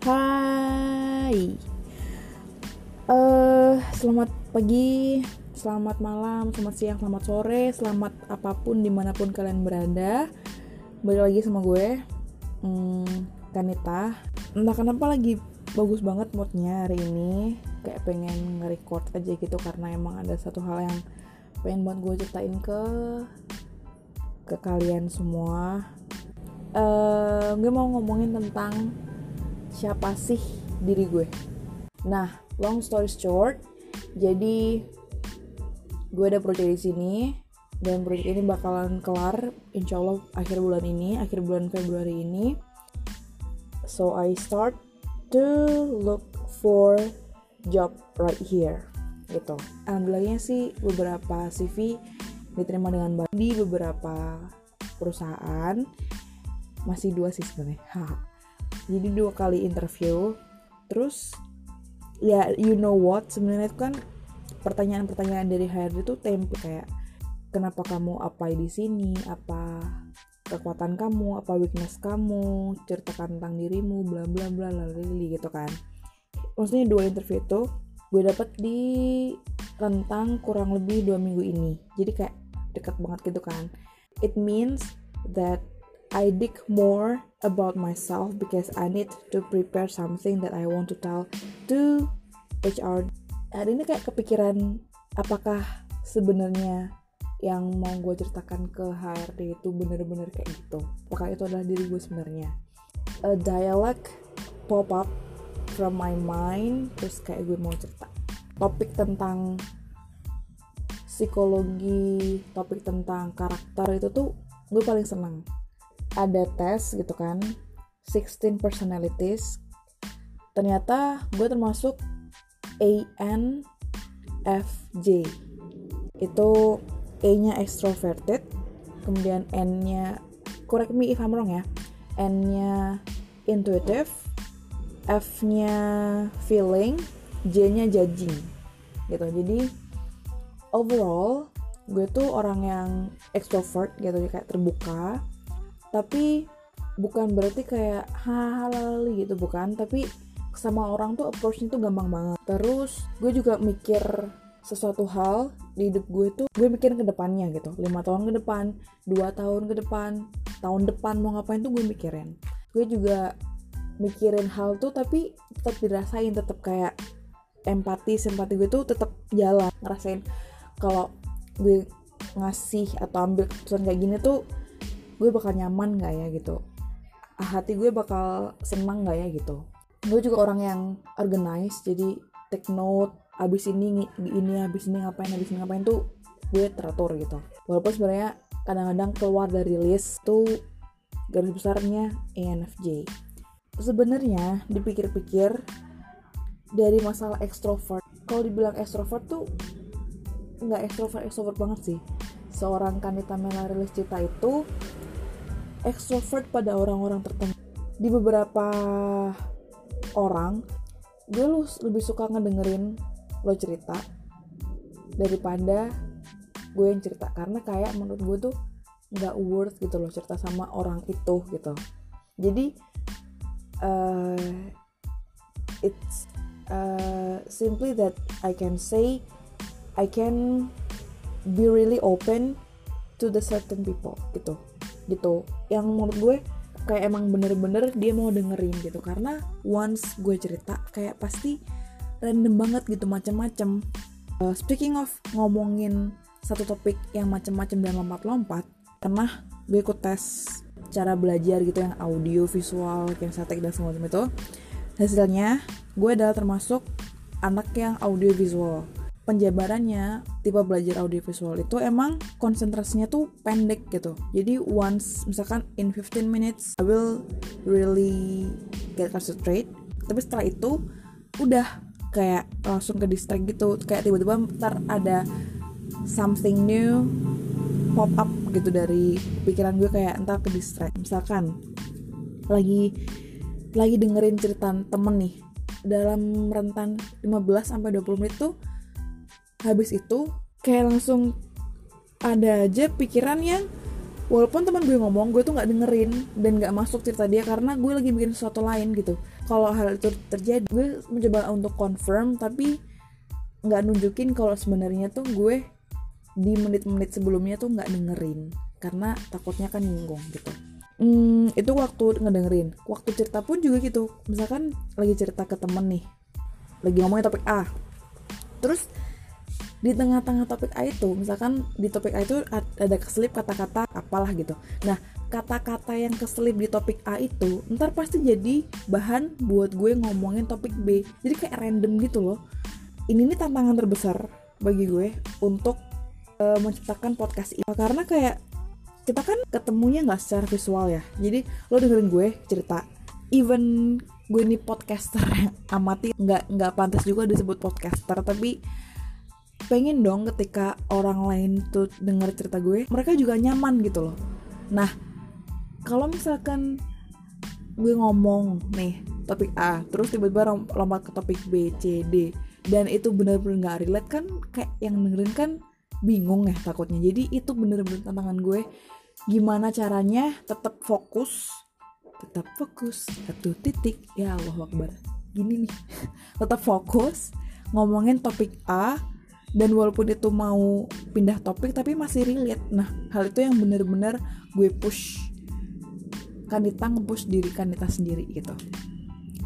Hai. Uh, Selamat pagi Selamat malam, selamat siang, selamat sore Selamat apa pun di mana pun kalian berada. Balik lagi sama gue hmm, Kanita. Entah kenapa lagi bagus banget moodnya hari ini. Kayak pengen nge-record aja gitu Karena emang ada satu hal yang pengen banget gue ceritain ke ke kalian semua. Uh, gue mau ngomongin tentang siapa sih diri gue? Nah long story short jadi gue ada project di sini dan project ini bakalan kelar insya Allah akhir bulan ini akhir bulan Februari ini. So I start to look for job right here gitu. Alhamdulillahnya sih beberapa CV diterima dengan baik di beberapa perusahaan. Masih dua sih sebenarnya jadi dua kali interview. Terus ya you know what? Sebenarnya itu kan pertanyaan-pertanyaan dari HRD itu tempe kayak kenapa kamu apa di sini? Apa kekuatan kamu? Apa weakness kamu? Ceritakan tentang dirimu bla bla bla lali gitu kan. Maksudnya dua interview itu gue dapet di rentang kurang lebih dua minggu ini. Jadi kayak deket banget gitu kan. It means that I dig more about myself because I need to prepare something that I want to tell to HR. Hari ini kayak kepikiran apakah sebenarnya yang mau gue ceritakan ke HRD itu bener-bener kayak gitu. Apakah itu adalah diri gue sebenarnya? A dialogue pop up from my mind terus kayak gue mau cerita topik tentang psikologi, topik tentang karakter itu tuh gue paling senang ada tes gitu kan 16 personalities. Ternyata gue termasuk ANFJ itu A nya extroverted kemudian N nya correct me if I'm wrong ya N nya intuitive F nya feeling J nya judging gitu. Jadi overall gue tuh orang yang extrovert gitu kayak terbuka tapi bukan berarti kayak halali gitu bukan. Tapi sama orang tuh approachnya tuh gampang banget. Terus gue juga mikir sesuatu hal di hidup gue tuh gue mikirin ke depannya gitu. Lima tahun ke depan dua tahun ke depan tahun depan mau ngapain tuh gue mikirin. Gue juga mikirin hal tuh tapi tetap dirasain tetap kayak empati simpati gue tuh tetap jalan. Ngerasain kalau gue ngasih atau ambil keputusan kayak gini tuh gue bakal nyaman gak ya gitu? Hati gue bakal senang gak ya gitu? Gue juga orang yang organize jadi take note abis ini ini abis ini ngapain abis ini ngapain tuh gue teratur gitu. Walaupun sebenarnya kadang-kadang keluar dari list tuh garis besarnya ENFJ sebenarnya dipikir-pikir dari masalah ekstrovert kalau dibilang ekstrovert tuh nggak ekstrovert ekstrovert banget sih. Seorang Kanita Melarilis Cita itu extrovert pada orang-orang tertentu. Di beberapa orang gue lebih suka ngedengerin lo cerita daripada gue yang cerita. Karena kayak menurut gue tuh nggak worth gitu loh cerita sama orang itu gitu. Jadi uh, it's uh, simply that I can say I can be really open to the certain people gitu gitu. Yang menurut gue kayak emang bener-bener dia mau dengerin gitu. Karena once gue cerita kayak pasti random banget gitu macam-macam uh, speaking of ngomongin satu topik yang macam-macam dan lompat-lompat pernah gue ikut tes cara belajar gitu yang audio visual kinesetik dan semacam itu. Hasilnya gue adalah termasuk anak yang audio visual penjabarannya tipe belajar audiovisual itu emang konsentrasinya tuh pendek gitu. Jadi once misalkan in 15 minutes I will really get concentrate. Tapi setelah itu udah kayak langsung ke distract gitu. Kayak tiba-tiba ntar ada something new pop up gitu dari pikiran gue kayak entar ke distract. Misalkan lagi lagi dengerin cerita temen nih. Dalam rentan 15 sampai 20 menit tuh habis itu kayak langsung ada aja pikiran yang walaupun teman gue ngomong gue tuh nggak dengerin dan nggak masuk cerita dia karena gue lagi bikin sesuatu lain gitu. Kalau hal itu terjadi gue mencoba untuk confirm tapi nggak nunjukin kalau sebenarnya tuh gue di menit-menit sebelumnya tuh nggak dengerin karena takutnya kan nyinggung gitu. Hmm, itu waktu ngedengerin. Waktu cerita pun juga gitu. Misalkan lagi cerita ke temen nih lagi ngomongin topik A. Terus di tengah-tengah topik A itu misalkan di topik A itu ada keselip kata-kata apalah gitu. Nah kata-kata yang keselip di topik A itu ntar pasti jadi bahan buat gue ngomongin topik B. Jadi kayak random gitu loh. Ini nih tantangan terbesar bagi gue untuk uh, menciptakan podcast ini. Karena kayak kita kan ketemunya nggak secara visual ya. Jadi lo dengerin gue cerita even gue ini podcaster amati nggak nggak pantas juga disebut podcaster tapi pengen dong ketika orang lain tuh denger cerita gue mereka juga nyaman gitu loh. Nah kalau misalkan gue ngomong nih topik A terus tiba-tiba lompat ke topik B C D dan itu bener-bener gak relate kan kayak yang dengerin kan bingung ya takutnya. Jadi itu bener-bener tantangan gue gimana caranya tetap fokus tetap fokus satu titik. Ya Allah Akbar. Gini nih tetap fokus ngomongin topik A dan walaupun itu mau pindah topik tapi masih relate. Nah hal itu yang bener-bener gue push. Kanita nge-push diri Kanita sendiri gitu.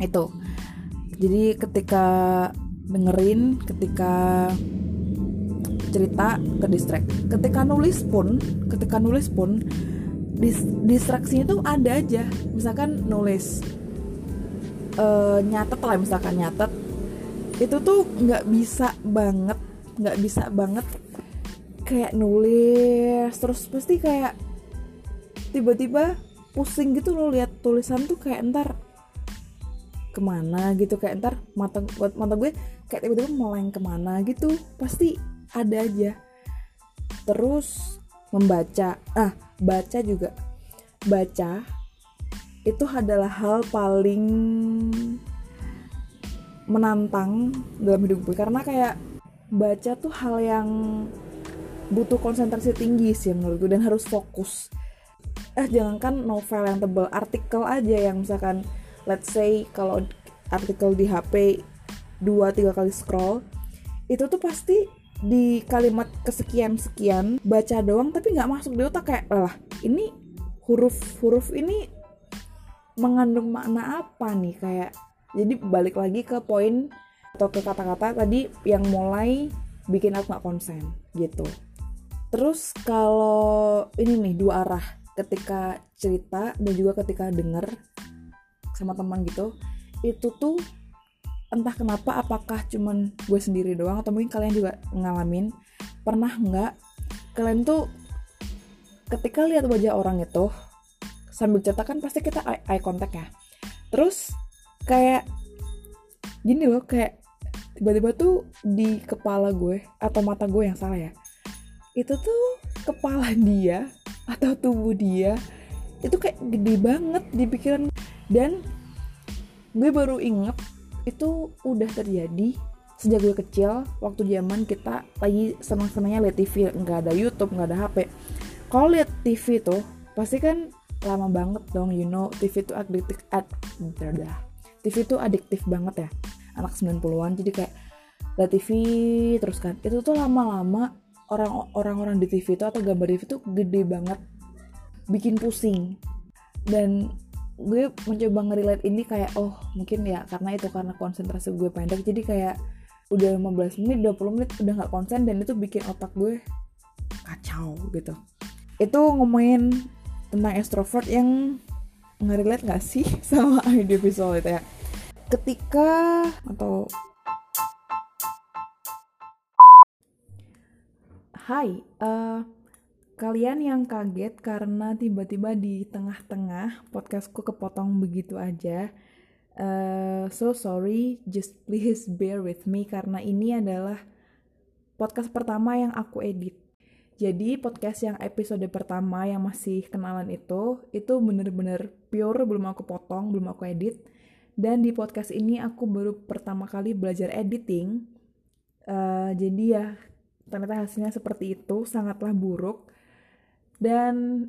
Itu. Jadi ketika dengerin ketika cerita ke distract. Ketika nulis pun ketika nulis pun dis distraksinya tuh ada aja. Misalkan nulis uh, nyatet lah misalkan nyatet. Itu tuh nggak bisa banget nggak bisa banget kayak nulis terus pasti kayak tiba-tiba pusing gitu lo lihat tulisan tuh kayak ntar ke mana gitu kayak ntar mata mata gue kayak tiba-tiba meleng ke mana gitu pasti ada aja. Terus membaca ah baca juga. Baca itu adalah hal paling menantang dalam hidup gue karena kayak baca tuh hal yang butuh konsentrasi tinggi sih menurut gue dan harus fokus. Eh jangankan novel yang tebel artikel aja yang misalkan let's say kalau artikel di HP dua tiga kali scroll itu tuh pasti di kalimat kesekian sekian baca doang tapi nggak masuk di otak kayak lah ini huruf huruf ini mengandung makna apa nih? Kayak jadi balik lagi ke poin atau ke kata-kata tadi yang mulai bikin aku nggak konsen gitu. Terus kalau ini nih dua arah ketika cerita dan juga ketika denger sama teman gitu itu tuh entah kenapa apakah cuman gue sendiri doang atau mungkin kalian juga ngalamin pernah nggak kalian tuh ketika lihat wajah orang itu sambil cerita kan pasti kita eye, eye contact ya terus kayak gini loh kayak tiba-tiba tuh di kepala gue atau mata gue yang salah ya itu tuh kepala dia atau tubuh dia itu kayak gede banget di pikiran dan gue baru inget itu udah terjadi sejak gue kecil waktu zaman kita lagi senang-senangnya liat TV nggak ada YouTube nggak ada HP kalau liat TV tuh pasti kan lama banget dong you know TV tuh adiktif ad, TV tuh adiktif banget ya anak 90-an jadi kayak liat TV terus kan. Itu tuh lama-lama orang-orang di TV itu atau gambar TV itu gede banget bikin pusing. Dan gue mencoba ngerelate ini kayak oh mungkin ya karena itu karena konsentrasi gue pendek jadi kayak udah 15 menit 20 menit udah nggak konsen dan itu bikin otak gue kacau gitu. Itu ngomongin tentang extrovert yang ngerelate gak sih sama audiovisual itu ya ketika atau Hai, uh, kalian yang kaget karena tiba-tiba di tengah-tengah podcastku kepotong begitu aja. Uh, so sorry, just please bear with me karena ini adalah podcast pertama yang aku edit. Jadi podcast yang episode pertama yang masih kenalan itu, itu bener-bener pure, belum aku potong, belum aku edit dan di podcast ini aku baru pertama kali belajar editing. Uh, jadi ya ternyata hasilnya seperti itu, sangatlah buruk. Dan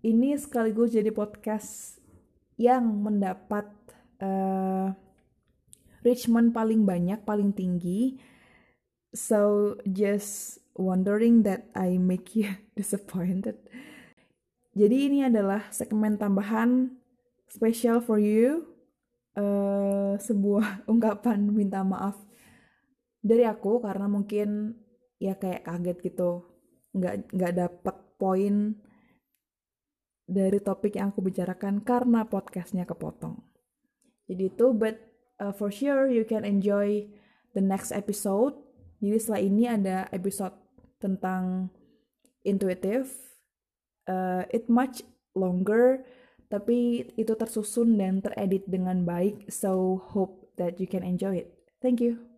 ini sekaligus jadi podcast yang mendapat uh, Richmond paling banyak, paling tinggi. So just wondering that I make you disappointed. Jadi ini adalah segmen tambahan special for you. Uh, sebuah ungkapan minta maaf dari aku karena mungkin ya kayak kaget gitu. Nggak nggak dapet poin dari topik yang aku bicarakan karena podcastnya kepotong. Jadi itu but uh, for sure you can enjoy the next episode. Jadi setelah ini ada episode tentang intuitive uh, it much longer tapi itu tersusun dan teredit dengan baik so hope that you can enjoy it. Thank you